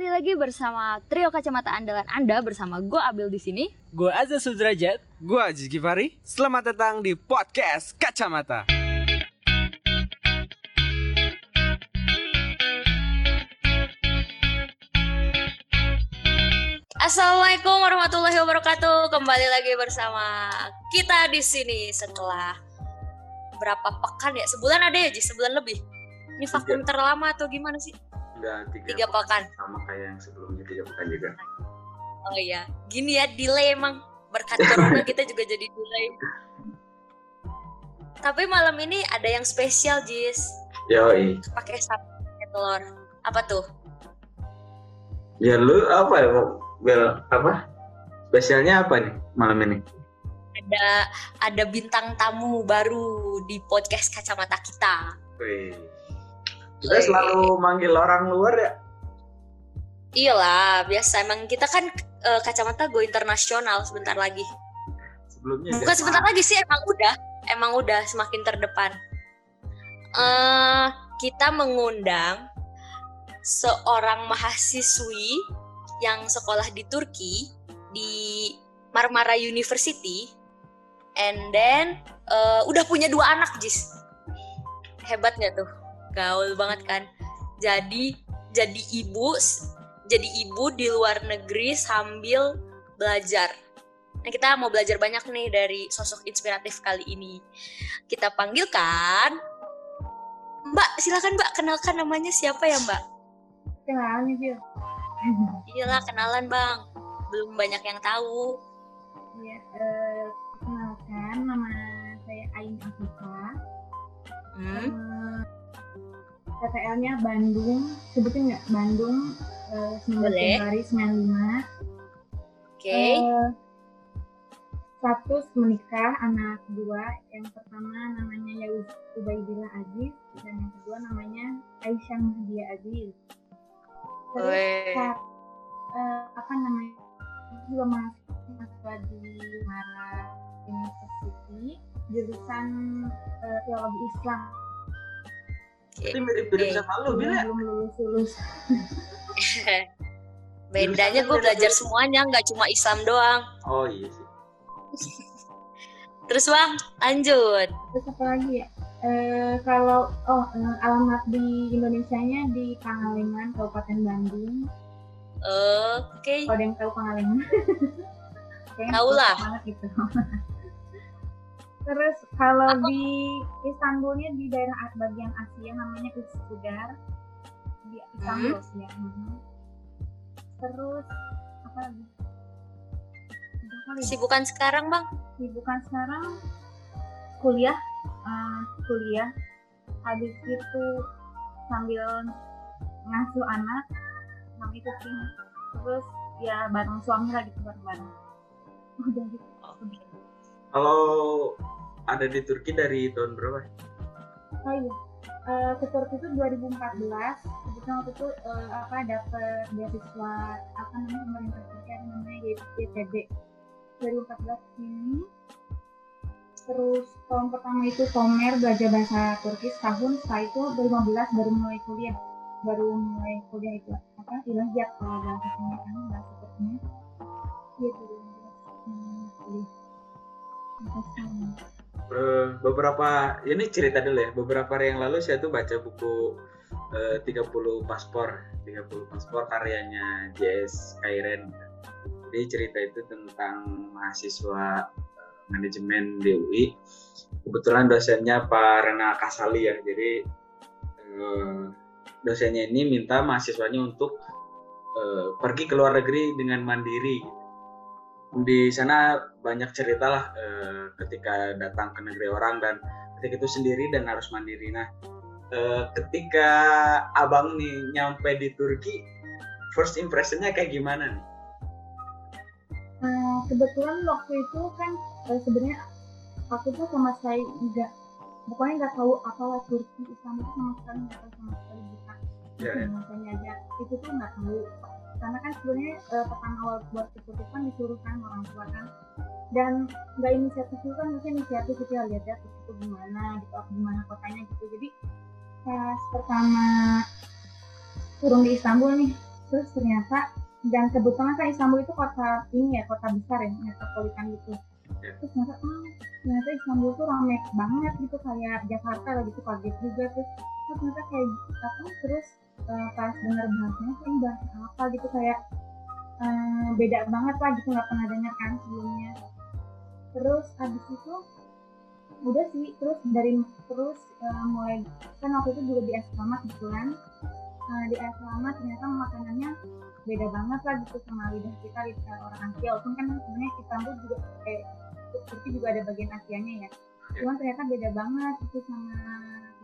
kembali lagi bersama trio kacamata andalan Anda bersama gue Abil di sini. Gue Azza Sudrajat. Gue Aziz Givari. Selamat datang di podcast Kacamata. Assalamualaikum warahmatullahi wabarakatuh. Kembali lagi bersama kita di sini setelah berapa pekan ya? Sebulan ada ya, Ji? Sebulan lebih. Ini vakum terlama atau gimana sih? Enggak, tiga, Tiga pekan. Sama kayak yang sebelumnya tiga pekan juga. Oh iya, gini ya delay emang berkat corona kita juga jadi delay. Tapi malam ini ada yang spesial, Jis. Yoi. Pakai sate telur. Apa tuh? Ya lu apa ya? Bel, apa? Spesialnya apa nih malam ini? Ada ada bintang tamu baru di podcast kacamata kita. Wih. Wih. selalu manggil orang luar ya? Iyalah, biasa emang kita kan eh, kacamata go internasional sebentar lagi. Sebelumnya Bukan sebentar lagi sih, emang udah, emang udah semakin terdepan. eh kita mengundang seorang mahasiswi yang sekolah di Turki di Marmara University, and then eh, udah punya dua anak, Jis. Hebat nggak tuh? Gaul banget kan? Jadi jadi ibu, jadi ibu di luar negeri sambil belajar. Nah, kita mau belajar banyak nih dari sosok inspiratif kali ini. Kita panggilkan Mbak, silakan Mbak, kenalkan namanya siapa ya Mbak? Kenalan nih, Iyalah, kenalan Bang. Belum banyak yang tahu. TTL-nya Bandung, sebutin nggak Bandung eh, 19 Boleh. Februari 95. Oke. Eh, status menikah anak dua. Yang pertama namanya Yaus Ubaidillah Aziz dan yang kedua namanya Aisyah Mahdia Aziz. Terus saat, eh, apa namanya juga mahasiswa di Mara University jurusan eh, teologi Islam Itu mirip-mirip Oke. sama lu, Bil ya? belum lulus lulus Bedanya gue belajar semuanya, nggak cuma Islam doang. Oh iya sih. Terus Bang, lanjut. terus apa lagi ya Eh, kalau oh eh, alamat di Indonesia-nya di Pangalengan Kabupaten Bandung Oke. kalau ada yang tahu Pangalengan Tahu lah. gitu terus kalau di Istanbulnya di daerah bagian Asia namanya Üsküdar di Istanbul Hmm. ya mhm. terus apa lagi? Sibukan sekarang Bang? sibukan sekarang kuliah eh, kuliah habis itu sambil ngasuh anak sama itu sih terus ya bareng suami lah gitu bareng bareng udah gitu Oke. Kalau ada di Turki dari tahun berapa? oh iya. Eh, ke Turki itu 2014 kebetulan waktu itu eh, apa dapet beasiswa apa namanya pemerintah Turki namanya YTB 2014 ini. Terus tahun pertama itu Tomer belajar bahasa Turki. Setahun setelah itu 2015 baru mulai kuliah. Baru mulai kuliah itu apa ilahiyat kalau bahasa sini kan bahasa Turkinya. Iya 2015 kuliah Sampai sekarang. Eh, beberapa ini cerita dulu ya. Beberapa hari yang lalu saya tuh baca buku eh, 30 paspor 30 paspor karyanya JS Kairen. Jadi cerita itu tentang mahasiswa eh, manajemen di UI kebetulan dosennya Pak Rena Kasali ya. Jadi eh, dosennya ini minta mahasiswanya untuk eh, pergi ke luar negeri dengan mandiri di sana banyak cerita lah eh, ketika datang ke negeri orang dan ketika itu sendiri dan harus mandiri. Nah, eh, ketika abang nih nyampe di Turki, first impressionnya kayak gimana nih? Eh, kebetulan waktu itu kan eh, sebenarnya aku tuh sama sekali nggak pokoknya nggak tahu apa Turki Islam itu sama sekali nggak tahu sama sekali bukan makanya aja itu tuh nggak tahu karena kan sebenarnya eh, pertama awal buat ke Turki kan disuruh kan orang tua kan. Dan nggak inisiatif itu kan maksudnya inisiatif itu ya lihat ya itu gimana gitu gimana kotanya gitu. Jadi pas pertama turun di Istanbul nih terus ternyata dan kebetulan kan Istanbul itu kota ini ya kota besar ya metropolitan gitu. Terus ternyata ah, ternyata Istanbul tuh rame banget gitu kayak Jakarta lah gitu kaget juga terus terus ternyata kayak apa terus eh, pas dengar bahasanya ini bahasa apa gitu kayak eh, beda banget lah gitu nggak pernah dengar kan sebelumnya. Terus habis itu udah sih terus dari terus eh, mulai kan waktu itu juga di asrama kebetulan Eh, di asrama ternyata makanannya beda banget lah gitu sama lidah kita lidah orang Asia. Walaupun kan sebenarnya Istanbul juga kayak Turki juga ada bagian Asianya ya cuman ternyata beda banget itu sama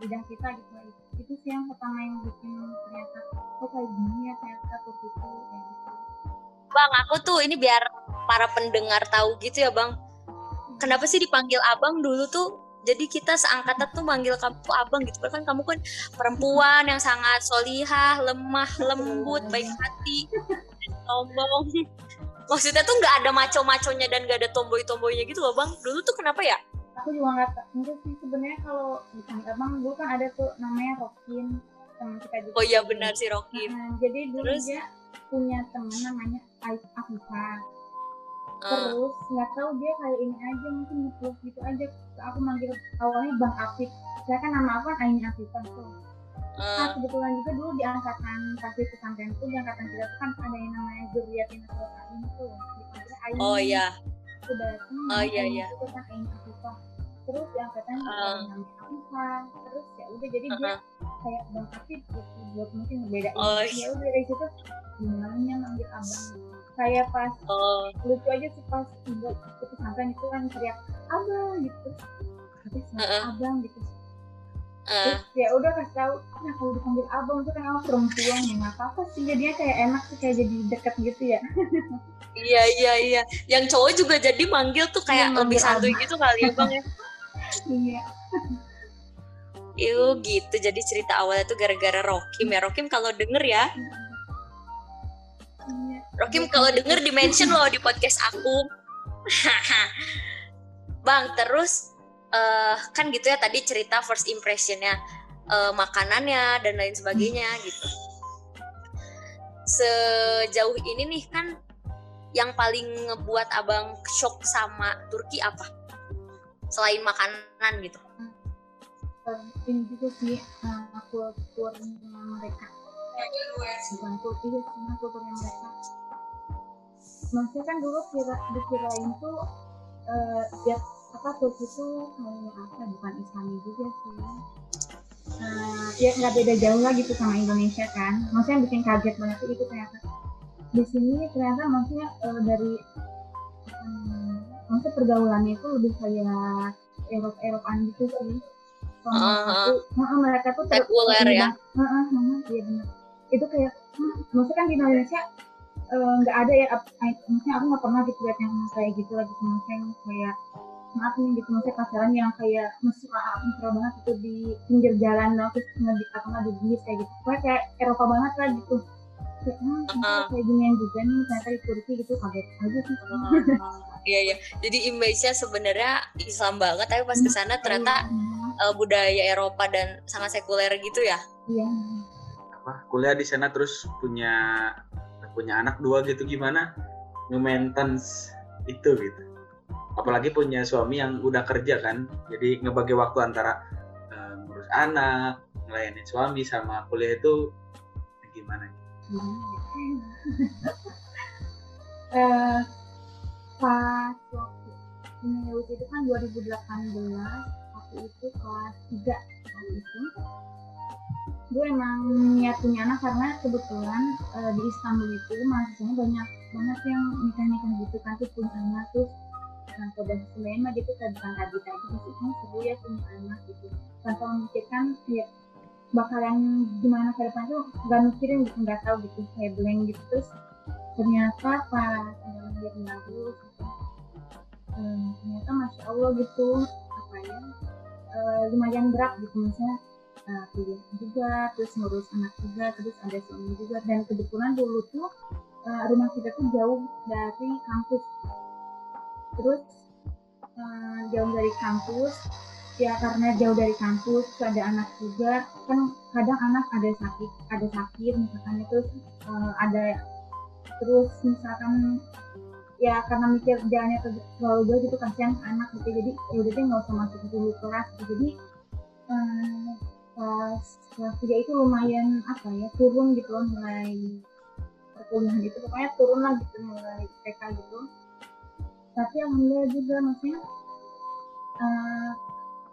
lidah kita gitu itu sih yang pertama yang bikin ternyata oh kayak gini ya ternyata Turki itu kayak gitu Bang, aku tuh ini biar para pendengar tahu gitu ya, Bang. Kenapa sih dipanggil Abang dulu tuh? Jadi kita seangkatan tuh manggil kamu Abang gitu. Kan kamu kan perempuan yang sangat solihah, lemah, lembut, baik hati, sombong. Maksudnya tuh nggak ada maco-maconya dan nggak ada tomboy-tomboynya gitu loh, Bang. Dulu tuh kenapa ya? Aku juga nggak tahu enggak sih sebenarnya kalau abang dulu kan ada tuh namanya Rokin teman kita juga. Oh iya benar sih Rocky. Nah, jadi dulu Terus? dia punya teman namanya Ais Afifah. Eh, terus nggak tahu dia kayak ini aja mungkin ngeplus gitu aja. Aku manggil awalnya Bang Afif. Saya kan nama aku kan Aini Afifah tuh. Eh, nah kebetulan juga dulu di angkatan kasih pesantren tuh di angkatan kita tuh kan ada yang namanya Zuriatin Ain tuh. Aini. Oh iya. Aku datang Oh, iya, Aini iya. itu kan Aini Afifah terus di angkatan Ah. uh. Afifah terus ya udah jadi dia Uh-uh. kayak Bang Afif gitu buat mungkin ngebedain Oh, ya udah dari situ gimana manggil abang kayak pas Oh, lucu aja sih pas ibu pesantren itu kan teriak abang gitu sama Heeh. abang gitu terus ya udah kasih tahu nah kalau dipanggil abang itu kan aku perempuan ya nggak apa-apa sih jadinya kayak enak sih kayak jadi deket gitu ya iya iya iya. Yang cowok juga jadi manggil tuh kayak Iya, lebih santuy gitu kali ya, Bang ya. iya Iu gitu. Jadi cerita awalnya tuh gara-gara Rokim ya. Rokim kalau denger ya, iya Rokim kalau denger di mention loh di podcast aku. Bang, terus eh kan gitu ya tadi cerita first impressionnya eh, makanannya dan lain sebagainya gitu. Sejauh ini nih kan yang paling ngebuat abang shock sama Turki apa? Selain makanan gitu. Eh, ini juga sih uh, kulturnya mereka bukan kultur iya cuma kulturnya mereka maksudnya kan dulu kira dikirain tuh eh ya apa Turki itu kayak apa? Bukan Islami juga sih. Eh, ya nggak beda jauh lah gitu sama Indonesia kan. Maksudnya yang bikin kaget banget itu ternyata. Di sini ternyata maksudnya eh, dari hmm, maksudnya pergaulannya itu lebih kayak Eropa Eropaan gitu sih. Kalau Ah, mereka tuh, mereka Sekuler ya. bang- Heeh, heeh, iya benar. Itu kayak hmm, maksudnya kan di Indonesia eh, nggak ada ya ay- maksudnya aku nggak pernah gitu lihat yang kayak gitu lagi. Maksudnya kayak maaf nih gitu. Maksudnya pacaran yang kayak mesra mesra banget itu di pinggir jalan dong terus nggak di apa nggak di bis kayak gitu. Pokoknya kayak Eropa banget lah gitu. Kayak hmm, Ah. kayak ginian juga nih ternyata di Turki gitu. Kaget aja sih. Iya iya. Jadi image-nya sebenarnya Islam banget tapi pas ke sana ternyata Iya, eh, budaya Eropa dan sangat sekuler gitu ya. iya. Apa kuliah di sana terus punya punya anak dua gitu gimana? Nge-maintenance itu gitu apalagi punya suami yang udah kerja kan. Jadi ngebagi waktu antara eh, ngurus anak ngelayanin suami sama kuliah itu gimana eh pas waktu ini itu kan 2018 waktu itu kelas 3 waktu itu gue emang niat punya anak karena kebetulan eh, di Istanbul itu mahasiswanya banyak banget yang nikah-nikah gitu kan terus punya anak terus pada sebenarnya mah gitu bukan kaget aja maksudnya seru ya punya anak gitu. Tanpa memikirkan ya bakalan gimana ke depan tuh gak mikirin gitu nggak tahu gitu kayak blank gitu. Terus ternyata pas ada lahir bagus gitu eh, ternyata masya allah gitu apa ya eh, lumayan berat gitu misalnya eh, kuliah juga terus ngurus anak juga terus ada suami juga. Dan kebetulan dulu tuh eh, rumah kita tuh jauh dari kampus terus eh, jauh dari kampus ya karena jauh dari kampus ada anak juga kan kadang anak ada sakit ada sakit misalkan terus eh, ada terus misalkan ya karena mikir jalannya ter- terlalu jauh gitu kasihan anak gitu jadi ya udah deh nggak usah masuk dulu kelas gitu. Jadi eh, pas kelas itu lumayan apa ya turun gitu loh mulai perkuliahan itu pokoknya turun lah gitu mulai TK gitu tapi alhamdulillah juga maksudnya eh,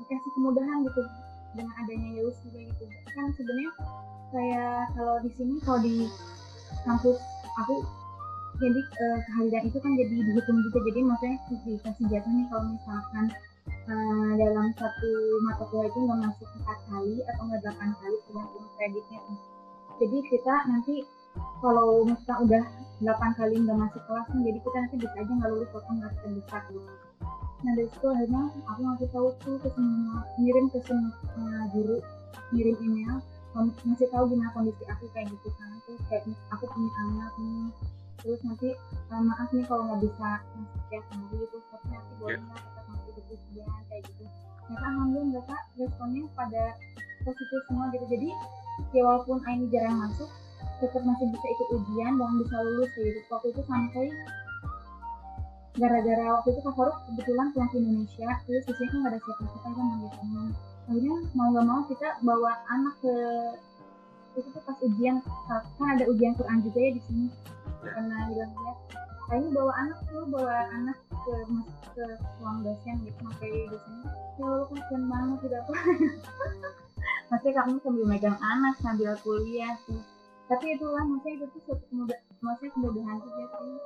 dikasih kemudahan gitu dengan adanya Yus juga gitu. Kan sebenarnya kayak kalau di sini kalau di kampus aku jadi eh, kehadiran itu kan jadi dihitung juga. Jadi maksudnya dikasih jatah nih kalau misalkan eh, dalam satu mata kuliah itu nggak masuk empat kali atau nggak delapan kali tergantung kreditnya. Jadi kita nanti kalau misalnya udah 8 kali nggak masuk kelas jadi kita nanti bisa aja nggak lulus walaupun nggak terbesar gitu. Nah dari situ akhirnya aku ngasih tahu tuh ke semua ngirim ke semua uh, guru ngirim email ngasih tahu gimana kondisi aku kayak gitu kan. Terus kayak aku punya anak nih. Terus nanti uh, maaf nih kalau nggak bisa masuk tiap hari itu tapi nanti boleh nggak tetap masuk di ujian kayak gitu. Ternyata alhamdulillah mereka responnya pada positif semua gitu. Jadi ya walaupun Aini jarang masuk tetap masih bisa ikut ujian dan bisa lulus gitu waktu itu sampai gara-gara waktu itu Kak Faruk kebetulan pulang ke Indonesia terus di sini kan nggak ada siapa-siapa kan teman akhirnya mau nggak mau kita bawa anak ke itu tuh pas ujian kan ada ujian Quran juga ya di sini. Karena bilang ya. Ini bawa anak tuh bawa anak ke mas ke ruang dosen gitu sampai dosennya ya Allah kasihan banget tidak apa maksudnya kamu sambil megang anak sambil kuliah sih tapi itulah maksudnya itu tuh suatu kemudah maksudnya kemudahan juga sih.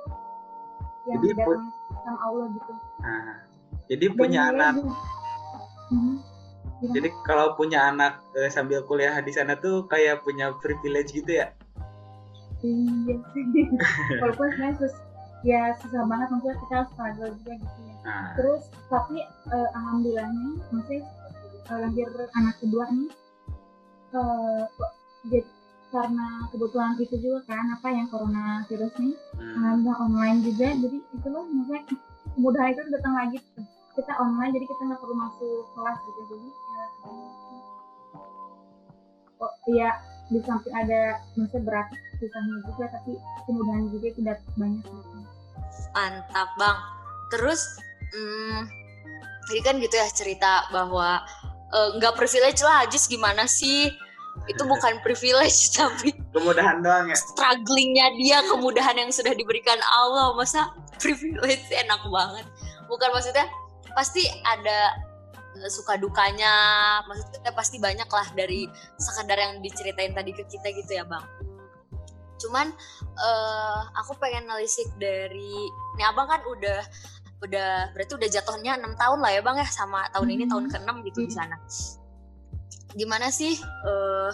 Yang Jadi, datang sama Allah gitu. Nah, jadi Dan punya anak. juga- Mhm. Gimana? jadi kalau punya anak eh, sambil kuliah di sana tuh kayak punya privilege gitu ya? Iya sih. Walaupun sebenarnya sus- ya susah banget maksudnya kita harus struggle juga gitu ya. Nah. Terus tapi eh, alhamdulillahnya maksudnya eh, lahir anak kedua nih eh, jadi karena kebutuhan itu juga kan apa yang corona virus nih hmm, online juga jadi itu loh maksudnya kemudahan itu datang lagi tuh. kita online jadi kita nggak perlu masuk kelas gitu jadi ya oh iya di samping ada maksudnya berat susahnya juga tapi kemudahan juga itu dat- banyak gitu. Mantap bang. Terus, hmm, tadi kan gitu ya cerita bahwa eh, nggak privilege lah, Ajis gimana sih? Itu bukan privilege tapi kemudahan doang ya strugglingnya dia, kemudahan yang sudah diberikan Allah. Masa privilege enak banget? Bukan maksudnya pasti ada eh, suka dukanya, maksudnya pasti banyak lah dari sekadar yang diceritain tadi ke kita gitu ya bang. Cuman eh aku pengen nelisik dari ini abang kan udah udah berarti udah jatuhnya enam tahun lah ya bang ya sama tahun ini Hmm. tahun ke-6 gitu di Hmm. sana. Gimana sih eh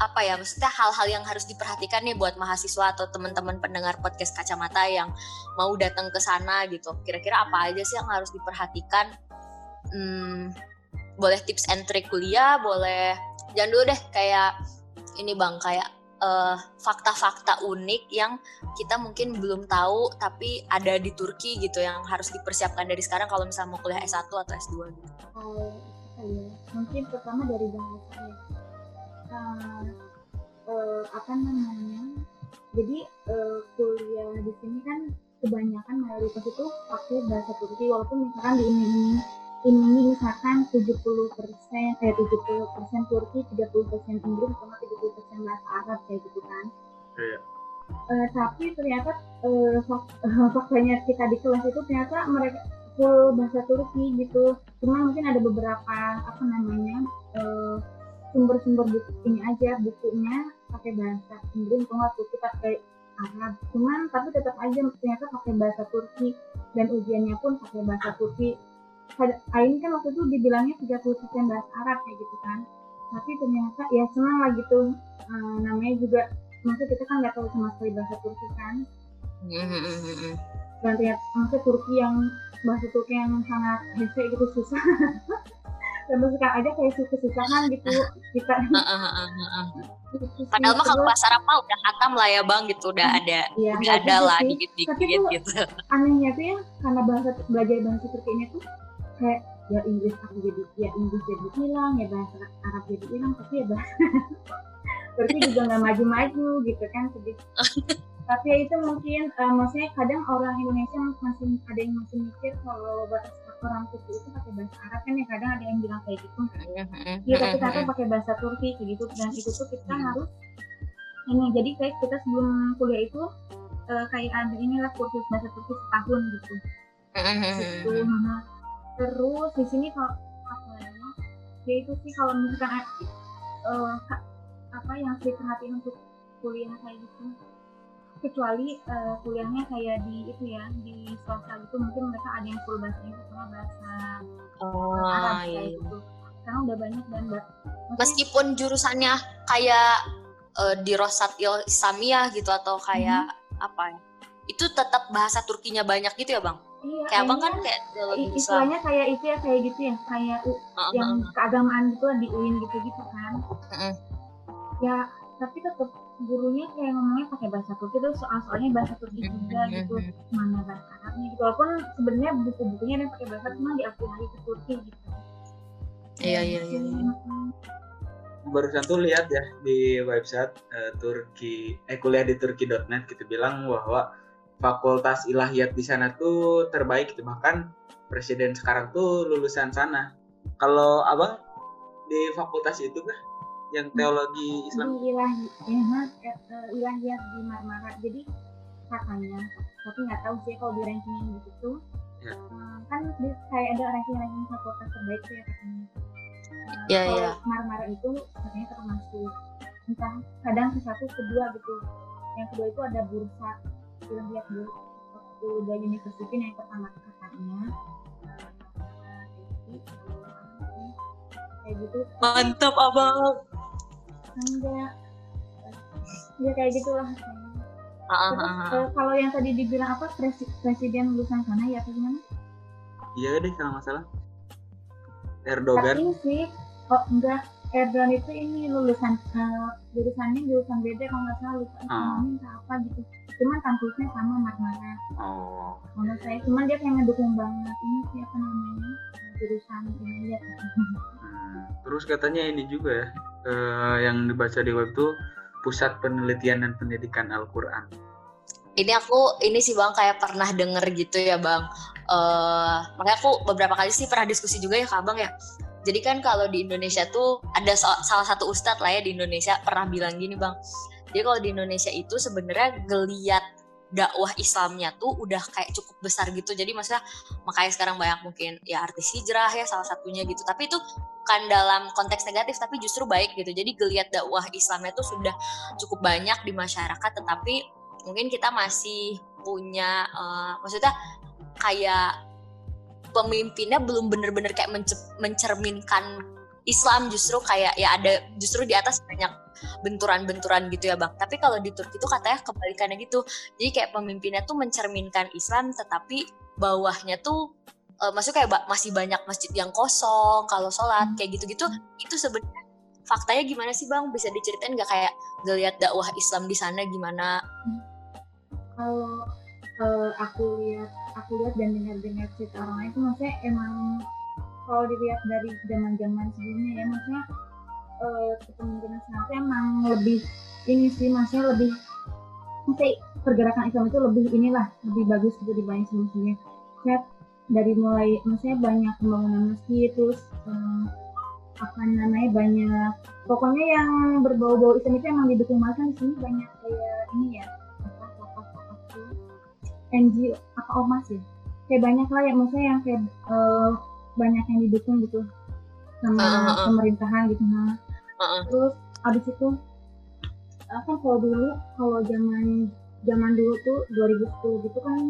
apa ya maksudnya hal-hal yang harus diperhatikan nih buat mahasiswa atau teman-teman pendengar podcast kacamata yang mau datang ke sana gitu. Kira-kira apa aja sih yang harus diperhatikan? Hmm, boleh tips and trick kuliah, boleh jangan dulu deh kayak ini bang kayak eh, fakta-fakta unik yang kita mungkin belum tahu tapi ada di Turki gitu yang harus dipersiapkan dari sekarang kalau misalnya mau kuliah S1 atau S2 gitu. kalau apa ya mungkin pertama dari bahasa ya. Eh, eh, apa namanya? Jadi eh, kuliah di sini kan kebanyakan mayoritas itu pakai bahasa Turki walaupun misalkan di ini ini ini misalkan 70 persen eh 70 persen Turki 30 persen Inggris sama 30 persen bahasa Arab kayak gitu kan. Iya. Eh, tapi ternyata fak- faktanya kita di kelas itu ternyata mereka full bahasa Turki gitu. Cuma mungkin ada beberapa apa namanya eh, sumber-sumber buku ini aja bukunya pakai bahasa Inggris atau nggak Turki pakai Arab. Cuman tapi tetap aja ternyata pakai bahasa Turki. Dan ujiannya pun pakai bahasa Turki. Ain kan waktu itu dibilangnya 30% bahasa Arab kayak gitu kan. Tapi ternyata ya senang lah gitu. Eh, namanya juga maksudnya kita kan nggak tahu sama sekali bahasa Turki kan dan ternyata maksudnya Turki yang bahasa Turki yang sangat hese gitu susah sampai sekarang aja kayak su- kesusahan gitu kita gitu sih. Padahal mah kalau bahasa Arab mah udah hatam lah ya bang gitu udah ada iya, udah nggak ada lah sih. dikit-dikit Tapi tuh- gitu. anehnya tuh ya karena bahasa belajar bahasa Turki ini tuh kayak ya Inggris aku jadi ya Inggris jadi hilang ya bahasa Arab jadi hilang tapi ya bahasa Turki juga nggak maju-maju gitu kan sedih tapi ya itu mungkin uh, maksudnya kadang orang Indonesia masih ada yang masih mikir kalau bahasa orang Turki itu pakai bahasa Arab kan ya kadang ada yang bilang kayak gitu iya tapi ternyata pakai bahasa Turki kayak gitu dan itu tuh kita harus ini jadi kayak kita sebelum kuliah itu uh, kayak ada inilah kursus bahasa Turki setahun gitu. Gitu nah, terus di sini kalau apa ya ya itu sih kalau misalkan uh, apa yang saya perhatiin untuk kuliah kayak gitu kecuali uh, kuliahnya kayak di itu ya di swasta gitu mungkin mereka ada yang full bahasa Inggris sama bahasa oh, Arab iya, kayak iya. gitu. Karena udah banyak dan meskipun jurusannya kayak uh, di Rosat Islamiyah gitu atau kayak apa ya itu tetap bahasa Turkinya banyak gitu ya bang? Iya, kayak abang kan kayak Islam istilahnya kayak itu ya kayak gitu ya kayak u- Heeh, yang keagamaan gitu di UIN gitu gitu kan. Mm-mm. ya tapi tetap gurunya kayak ngomongnya pakai bahasa Turki terus soal-soalnya bahasa Turki juga gitu mana bahasa Arabnya gitu walaupun sebenarnya buku-bukunya ada yang pakai bahasa cuma diaplikasi ke Turki gitu. Iya, iya, iya, iya. Barusan tuh lihat ya di website eh, Turki eh kuliah di turki.net gitu bilang bahwa fakultas ilahiyat di sana tuh terbaik gitu bahkan presiden sekarang tuh lulusan sana. Kalau abang di fakultas itu kah yang teologi Islam. Di ilahi ya, ha, eh, eh, ilahiyat di Marmara. Jadi katanya tapi nggak tahu sih kalau di rankingnya di situ Ya. Eh, kan di, kayak ada ranking-ranking fakultas terbaik tuh ya katanya. Eh, Ya, kalau ya. Marmara itu katanya termasuk entah kadang ke satu kedua gitu. Yang kedua itu ada bursa ilahiyat di Uda University yang pertama katanya. Eh, kayak gitu. Mantap abang enggak ya kayak gitulah Ah, Terus ah, ah. eh, kalau yang tadi dibilang apa presi- presiden lulusan sana ya apa gimana? iya deh kalau nggak salah Erdogan Tapi sih oh enggak Erdogan itu ini lulusan eh, jurusannya jurusan beda kalau nggak salah lupa Ah. ekonomi entah apa gitu. Cuman kampusnya sama Marmara. oh Menurut saya cuman dia kayak ngedukung banget ini siapa namanya jurusan ini ya. Hmm, terus katanya ini juga ya eh, yang dibaca di web tuh pusat penelitian dan pendidikan Al-Quran. Ini aku ini sih bang kayak pernah denger gitu ya bang. Eh makanya aku beberapa kali sih pernah diskusi juga ya ke abang ya. Jadi kan kalau di Indonesia tuh ada so- salah satu ustadz lah ya di Indonesia pernah bilang gini bang. Jadi kalau di Indonesia itu sebenarnya geliat dakwah Islamnya tuh udah kayak cukup besar gitu. Jadi maksudnya makanya sekarang banyak mungkin ya artis hijrah ya salah satunya gitu. Tapi itu bukan dalam konteks negatif tapi justru baik gitu. Jadi geliat dakwah Islamnya tuh sudah cukup banyak di masyarakat tetapi mungkin kita masih punya eh, maksudnya kayak pemimpinnya belum bener-bener kayak mence- mencerminkan Islam justru kayak ya ada justru di atas banyak benturan-benturan gitu ya bang. Tapi kalau di Turki itu katanya kebalikannya gitu. Jadi kayak pemimpinnya tuh mencerminkan Islam tetapi bawahnya tuh eh, maksudnya kayak masih banyak masjid yang kosong kalau sholat kayak gitu-gitu. Itu sebenarnya faktanya gimana sih bang? Bisa diceritain nggak kayak ngeliat dakwah Islam di sana gimana? Kalau eh, aku lihat aku lihat dan dengar-dengar cerita orang lain itu maksudnya emang kalau dilihat dari zaman-zaman sebelumnya ya maksudnya eh, kepemimpinan sekarang tuh emang lebih ini sih maksudnya lebih maksudnya pergerakan Islam itu lebih inilah lebih bagus gitu dibanding sebelumnya Saya dari mulai maksudnya banyak pembangunan masjid terus eh, apa namanya banyak pokoknya yang berbau-bau Islam itu emang didukung banget kan di sini banyak kayak ini ya apa tokoh-tokoh tuh NGO apa ormas ya kayak banyak lah yang maksudnya yang kayak eh, banyak yang didukung gitu sama Ah, ah, ah. pemerintahan gitu nah Terus abis itu kan kalau dulu kalau zaman zaman dulu tuh 2010 gitu kan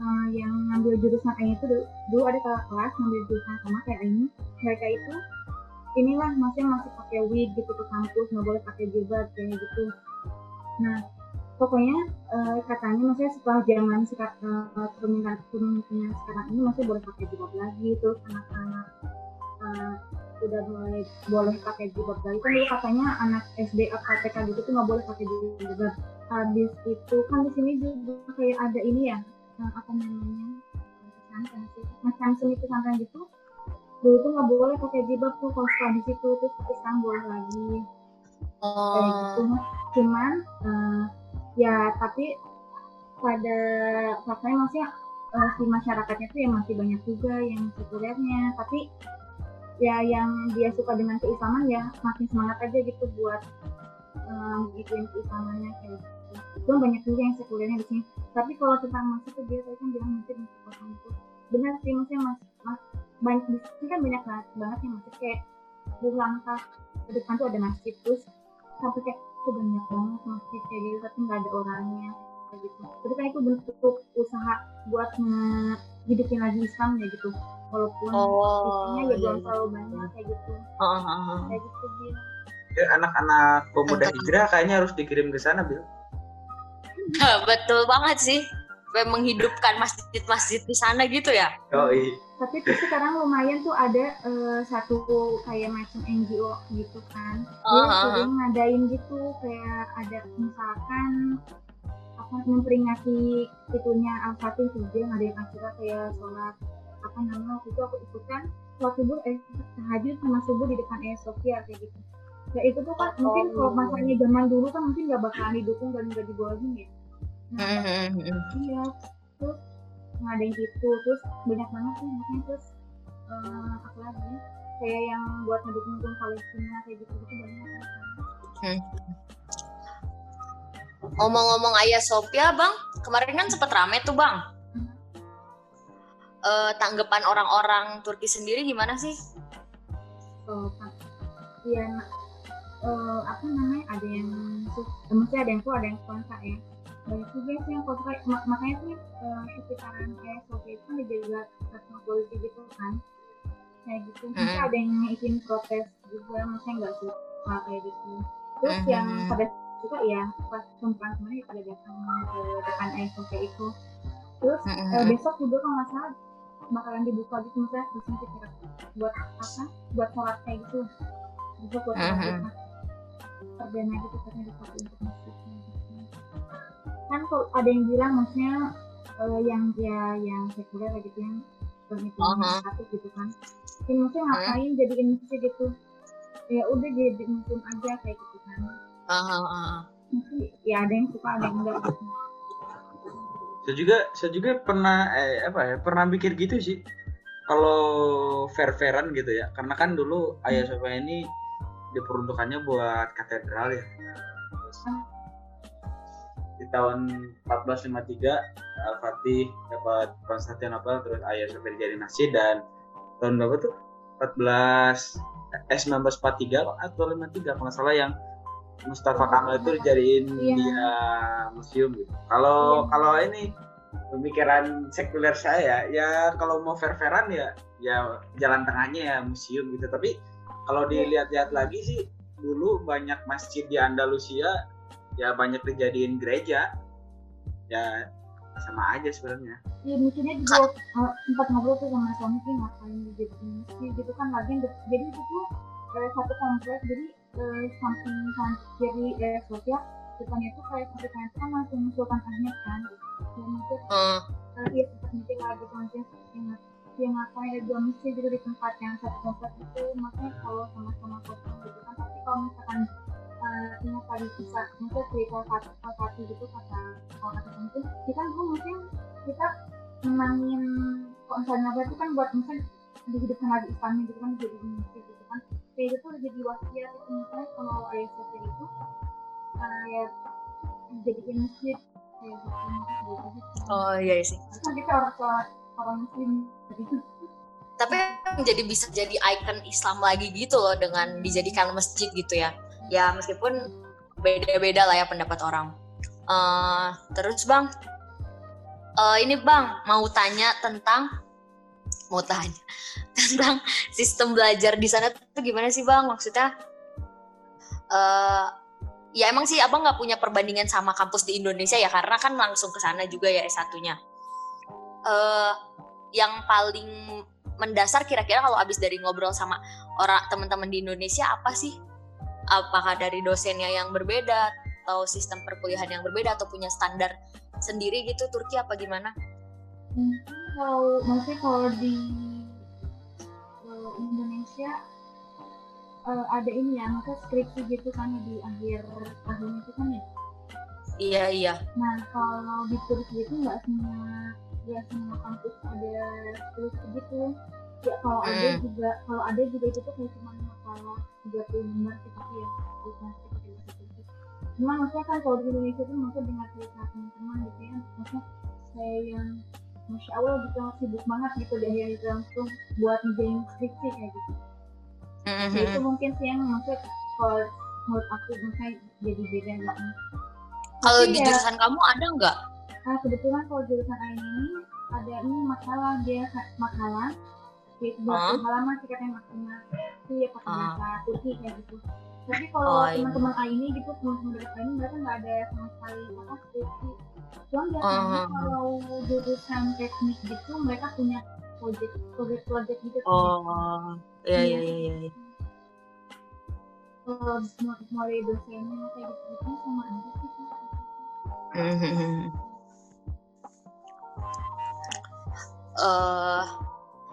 eh, yang ngambil jurusan ini tuh dulu, dulu ada kakak kelas ngambil jurusan sama kayak ini mereka itu inilah maksudnya masih pakai wig gitu ke kampus nggak boleh pakai jilbab kayak gitu. Nah pokoknya eh, katanya maksudnya setelah zaman eh, permintaan permintaan sekarang ini masih boleh pakai jilbab lagi terus anak-anak udah mulai boleh pakai jilbab. Lagi kan dulu katanya anak SD apa TK gitu tuh nggak boleh pakai jilbab. Habis itu kan di sini juga kayak ada ini ya eh, apa namanya pesantren sih macam seni pesantren gitu. Dulu tuh nggak boleh pakai jilbab tuh kalau sekolah di situ terus sekarang boleh lagi. Kayak gitu. Oh. cuman eh, ya tapi pada faktanya maksudnya eh, si masyarakatnya tuh ya masih banyak juga yang sekulernya tapi ya yang dia suka dengan keislaman ya makin semangat aja gitu buat um, gituin keislamannya kayak gitu. Cuma banyak juga yang sekulernya di sini. Tapi kalau tentang masjid tuh dia tadi kan bilang masjid masjid kosong itu benar sih maksudnya mas, mas banyak di sini kan banyak banget, yang masjid kayak di langkah ke depan tuh ada masjid terus sampai kayak tuh banyak banget masjid kayak gitu tapi nggak ada orangnya kayak gitu. Tapi kan itu bentuk usaha buat ngehidupin lagi Islam ya gitu. Walaupun Oh, isinya ya iya, belum iya. terlalu banyak kayak gitu. Heeh, heeh. Kayak gitu dia. Ya, anak-anak pemuda hijrah kayaknya harus dikirim ke sana bil Betul banget sih. Kayak menghidupkan masjid-masjid di sana gitu ya. oh iya tapi tuh sekarang lumayan tuh ada eh, satu kayak macam NGO gitu kan dia Aha. sering ngadain gitu kayak ada misalkan apa memperingati itunya al fatih tuh dia ngadain acara kayak sholat apa namanya waktu itu aku ikutan sholat subuh eh tahajud sama subuh di depan Ayah Sofia kayak gitu. Ya itu tuh kan mungkin kalau masanya zaman dulu kan mungkin nggak bakalan didukung dan nggak dibolehin ya. Nah, Mhm, mhm. iya terus ngadain gitu terus banyak banget sih makanya terus eh, apa lagi ya, kayak yang buat ngedukung dukung Palestina kayak gitu gitu banyak Ngomong-ngomong Ayah Sophia, Bang, kemarin kan sempet rame tuh, Bang. Eh, tanggapan orang-orang Turki sendiri gimana sih? kan ya eh, apa namanya ada yang eh, maksudnya ada yang pro ada yang kontra ya banyak juga sih yang kontra Ma- makanya tuh eh, sekitaran kayak Sofia itu dijaga sama polisi gitu kan kayak gitu Mm. ada yang izin protes juga maksudnya nggak suka kayak gitu terus Mhm. yang pada suka ya pas perempuan kemarin pada datang ke depan Ayah Sofia itu terus Mhm. Eh, besok juga kalau nggak salah bakalan dibuka gitu misalnya di sini kira buat apa buat sholat kayak gitu besok buat sholat Mhm. Jumat. perdana gitu katanya dipakai untuk masjidnya gitu. kan kalau ada yang bilang maksudnya eh, yang ya yang sekuler gitu yang pernikahan Aha. status gitu kan ya, maksudnya ngapain jadiin masjid gitu ya udah jadi muslim aja kayak gitu kan Aha, aha. mungkin ya ada yang suka ada yang enggak gitu saya juga saya juga pernah eh, apa ya pernah mikir gitu sih. Kalau fair fairan gitu ya. Karena kan dulu ayah Sofia ini diperuntukannya buat katedral ya. Terus di tahun 1453 Al Fatih dapat Konstantinopel terus ayah Sofia jadi masjid dan tahun berapa tuh? 14 eh 1943 atau 53 kalau nggak salah yang Mustafa Kamal itu dijadiin Iya. dia museum gitu. Kalau Iya. kalau ini pemikiran sekuler saya ya kalau mau fair-fairan ya ya jalan tengahnya ya museum gitu. Tapi kalau dilihat-lihat lagi sih dulu banyak masjid di Andalusia ya banyak dijadiin gereja. Ya sama aja sebenarnya. Iya mikirnya juga uh, sempat ngobrol tuh sama suami sih ngapain di jadi masjid gitu kan lagi jadi itu tuh eh, satu komplek jadi samping kan kiri eh Sofia depannya itu kayak satu kan kan langsung Sultan Ahmed kan dan mikir Hmm. uh, iya mikir lagi masih ingat yang ngapain dua masjid gitu di tempat yang satu komplek itu makanya kalau sama-sama kosong gitu kan tapi kalau misalkan uh, ingat tadi bisa maksudnya cerita kata kata gitu kata kalau kata itu kita dulu mungkin kita menangin misalnya Nabi itu kan buat misalnya dihidupkan lagi Islamnya gitu kan jadi kan kayak itu jadi wasiat itu misalnya kalau ayah saya itu uh, ya jadiin masjid kayak gitu Oh iya sih. kan kita orang sholat orang muslim gitu Tapi jadi bisa jadi ikon Islam lagi gitu loh dengan dijadikan masjid gitu ya. Ya meskipun beda-beda lah ya pendapat orang. Eh, terus bang, eh, ini bang mau tanya tentang mau tanya tentang sistem belajar di sana tuh gimana sih bang? Maksudnya, eh ya emang sih abang nggak punya perbandingan sama kampus di Indonesia ya karena kan langsung ke sana juga ya S1-nya. Eh yang paling mendasar kira-kira kalau abis dari ngobrol sama orang teman-teman di Indonesia apa sih? Apakah dari dosennya yang berbeda atau sistem perkuliahan yang berbeda atau punya standar sendiri gitu Turki apa gimana? mungkin kalau maksudnya kalau di eh, Indonesia eh, ada ini ya maka skripsi gitu kan ya di akhir tahun itu kan ya Iya iya. nah kalau di Turki itu nggak semua nggak semua kampus ada skripsi gitu ya kalau ada Hmm. juga kalau ada juga itu tuh kayak cuma makalah 30 lembar gitu ya seperti itu cuma maksudnya kan kalau di Indonesia tuh maksudnya dengar cerita teman-teman gitu ya maksudnya kayak yang Masya Allah gitu sibuk banget gitu di akhir itu langsung buat ngerjain skripsi kayak gitu Mhm. Ya, itu mungkin sih yang maksud kalau menurut aku makanya jadi beda gitu. Kalau di ya, jurusan kamu ada nggak? ah, kebetulan kalau jurusan lain ini ada ini makalah dia ka- makalah Ah. buat halaman sikatnya maksimal itu ya pakai Ah. bahasa Turki kayak gitu tapi kalau Oh, iya. teman-teman ini gitu teman-teman dari ini mereka nggak ada sama sekali apa skripsi cuma biasanya Ah. kalau jurusan teknik gitu mereka punya project project project gitu Oh, iya iya iya iya. kalau mu- mulai dosennya kayak gitu gitu sama aja sih. Eh,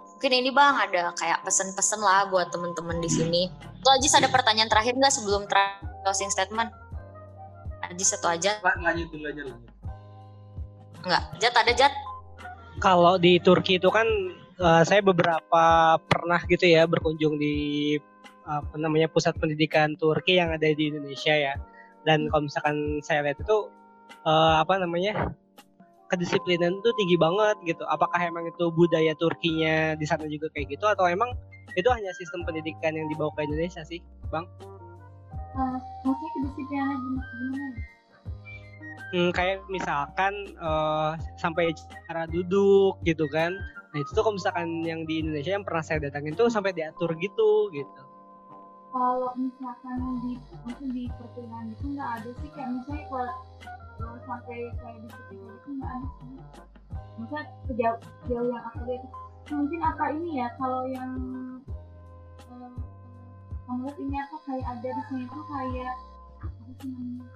mungkin ini bang ada kayak pesen-pesen lah buat temen-temen di sini. Tuh Ajis ada pertanyaan terakhir nggak sebelum closing statement? Ajis satu aja, Lan- lanjut dulu aja lanjut nggak? Jat ada Jat? Kalau di Turki itu kan eh, saya beberapa pernah gitu ya berkunjung di apa namanya pusat pendidikan Turki yang ada di Indonesia ya. Dan kalau misalkan saya lihat itu eh, apa namanya kedisiplinan itu tinggi banget gitu. Apakah emang itu budaya Turkinya di sana juga kayak gitu atau emang itu hanya sistem pendidikan yang dibawa ke Indonesia sih, Bang? Eh, maksudnya kedisiplinan gimana? Hmm, kayak misalkan eh, sampai cara duduk gitu kan. Nah itu tuh kalau misalkan yang di Indonesia yang pernah saya datangin tuh sampai diatur gitu gitu. kalau misalkan di maksudnya di perkuliahan itu nggak ada sih kayak misalnya kalau sampai kayak di sekolah itu nggak ada sih maksudnya sejauh sejauh yang aku lihat mungkin apa ini ya kalau yang eh, menurut ini apa kayak ada di sini tuh kayak apa sih namanya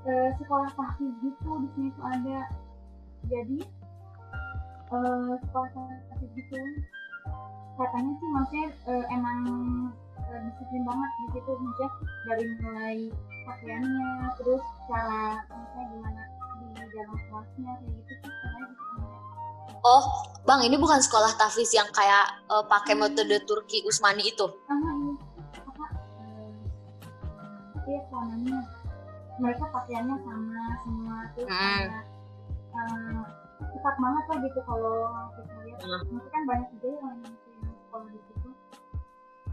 Eh, sekolah tahfiz gitu di sini tuh ada. Jadi eh, sekolah tahfiz gitu. Katanya sih maksudnya eh, emang eh, disiplin banget di situ. Maksudnya dari mulai pakaiannya terus cara misalnya gimana di dalam kelasnya kayak gitu sih katanya gitu. Oh, bang ini bukan sekolah tafis yang kayak eh, pakai metode Turki Usmani itu? ini. Apa? Eh, iya suasananya mereka pakaiannya sama semua terus Hmm. kayak eh, ketat banget lah gitu kalau kita lihat Hmm. maksudnya kan banyak juga ya yang sekolah di situ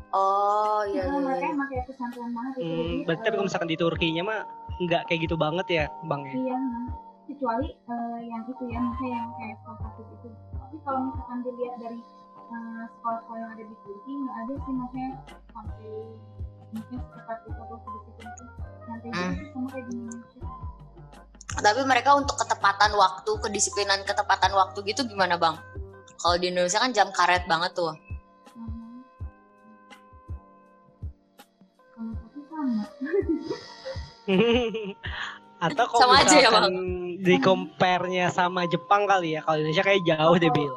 Oh iya Nah, iya. mereka iya. pakai pesantren banget itu Hmm, jadi berarti eh, kalau misalkan di Turkinya mah nggak kayak gitu banget ya, Bang ya. Iya, nah. kecuali eh, yang itu ya, misalnya yang kayak tahfiz itu. Tapi kalau misalkan dilihat dari eh, sekolah-sekolah yang ada di Turki, nggak ada sih maksudnya sampai mungkin sekitar itu atau sedikit itu. Kayak Hmm. Tapi mereka untuk ketepatan waktu, kedisiplinan ketepatan waktu gitu gimana bang? Kalau di Indonesia kan jam karet banget tuh. Sama. Atau kalau Sama aja ya, misalkan di compare-nya sama Jepang kali ya. Kalau Indonesia kayak jauh deh, Bil.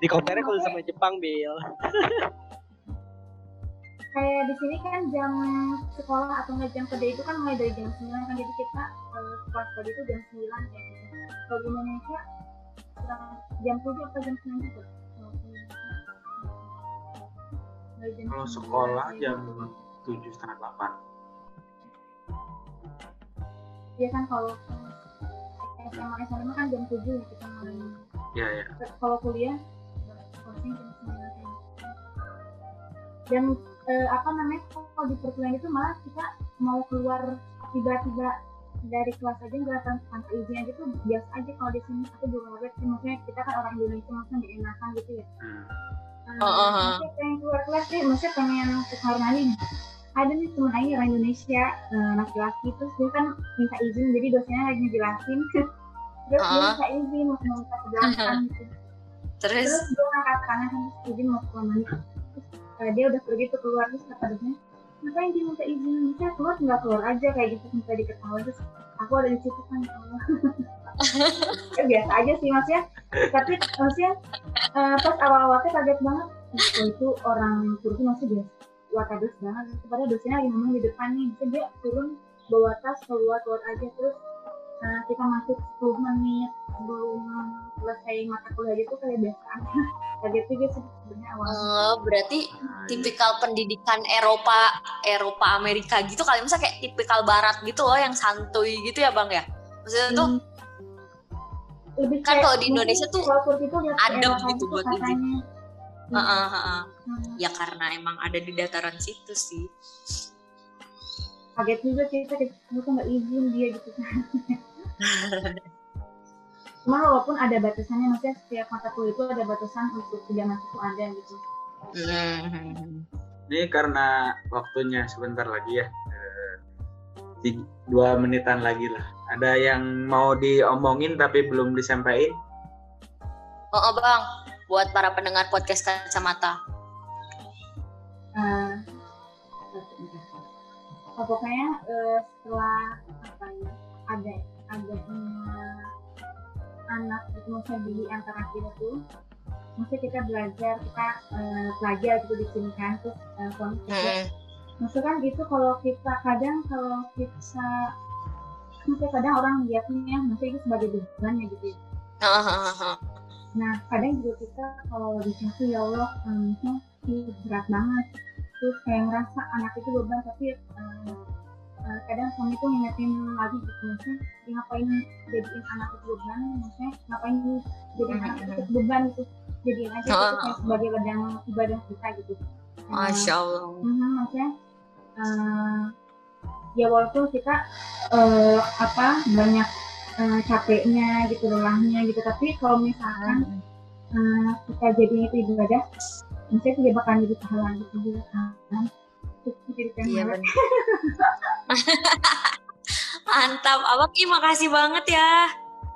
Di compare kalau sama Jepang, Bil. Kayak di sini kan jam sekolah atau nggak jam kerja itu kan mulai dari jam 9 kan jadi kita eh, sekolah sekolah itu jam 9 kayak gitu. Kalau di Indonesia jam 7 atau jam 9 gitu. Kalau di Indonesia. Dari jam kalau 9 sekolah jam tujuh setengah delapan Iya kan kalau SMA SMA kan jam 7 ya kita mulai. ya ya Kalau kuliah kelasnya jam 9 kayak gitu. Dan eh, apa namanya kalau di perkuliahan itu malah kita mau keluar tiba-tiba dari kelas aja nggak tanpa izin aja tuh biasa aja kalau di sini. Aku juga kaget sih maksudnya kita kan orang Indonesia maksudnya nggak enakan gitu ya. Hmm. Eh, Oh, oh, oh. maksudnya pengen keluar kelas sih maksudnya pengen ke kamar mandi ada nih temen Aing orang Indonesia eh, laki-laki terus dia kan minta izin jadi dosennya lagi ngejelasin terus dia minta izin mau minta ke belakang gitu Terus, terus dia ngangkat tangan izin mau ke kamar mandi eh, dia udah pergi tuh keluar terus kata dosennya ngapain dia minta izin? Bisa keluar nggak keluar aja kayak gitu minta diketahui. Terus aku ada di situ kan ya Allah. ya biasa aja sih maksudnya tapi maksudnya eh, pas awal-awalnya kaget banget. Waktu itu orang Turki masih dia watados banget. Kepada dosennya lagi ngomong di depan nih. Dia turun bawa tas keluar keluar aja terus uh, kita masuk 10 menit sebelum selesai mata kuliah itu kayak biasa aja kaget juga sih sebenarnya awalnya Eh, berarti Nah, iya. tipikal pendidikan Eropa Eropa Amerika gitu kali misalnya kayak tipikal Barat gitu loh yang santuy gitu ya bang ya maksudnya tuh Hmm. lebih Kan kalau di Indonesia tuh tuh adem gitu itu buat katanya Heeh, heeh. Hmm. ya karena emang ada di dataran situ sih kaget juga kita kita tuh nggak izin dia gitu Cuma walaupun ada batasannya, maksudnya setiap mata kuliah itu ada batasan untuk tidak masuk ada gitu. Hmm. Ini karena waktunya sebentar lagi ya. eh, dua menitan lagi lah. Ada yang mau diomongin tapi belum disampaikan? oh, oh, bang buat para pendengar podcast kacamata Eh, oh, pokoknya eh, setelah apa ya ada adanya anak gitu maksudnya di antara kita tuh maksudnya kita belajar kita eh, belajar gitu di sini kan terus eh, konflik maksudnya kan itu kalau kita kadang kalau kita maksudnya kadang orang lihatnya maksudnya itu sebagai beban ya gitu ya. Nah, kadang juga kita kalau di situ ya Allah, um, berat banget. Terus kayak ngerasa anak itu beban, tapi uh, kadang suami tuh ngingetin lagi gitu, maksudnya "Ya, ngapain jadiin anak itu beban, maksudnya ngapain jadiin anak itu beban gitu, jadiin aja itu kayak sebagai ladang ibadah kita gitu. Nah, Masya Allah. Mhm, maksudnya eh, ya walaupun kita eh, apa banyak eh, capeknya gitu lelahnya gitu tapi kalau misalkan eh, kita jadinya itu ibadah maksudnya tidak bakalan jadi pahala gitu juga kan? Terus jadi pengen iya benar. Mantap. Abang Ih, makasih banget ya.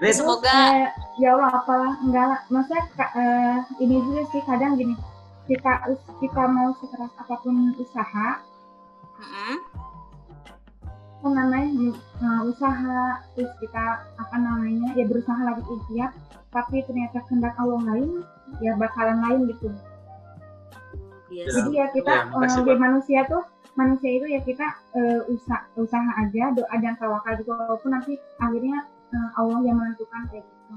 Ini semoga Eh, ya Allah apalah enggak lah. Maksudnya eh, ini juga sih kadang gini. Kita kita mau sekeras apa pun usaha Mm-mm. apa namanya uh, usaha terus kita apa namanya ya berusaha lagi ikhtiar tapi ternyata kehendak Allah lain ya bakalan lain gitu Iya Ya. sih. jadi ya kita Ya, makasih, uh, di manusia tuh manusia itu ya kita uh, usaha usaha aja doa dan tawakal gitu walaupun nanti akhirnya uh, Allah yang menentukan kayak gitu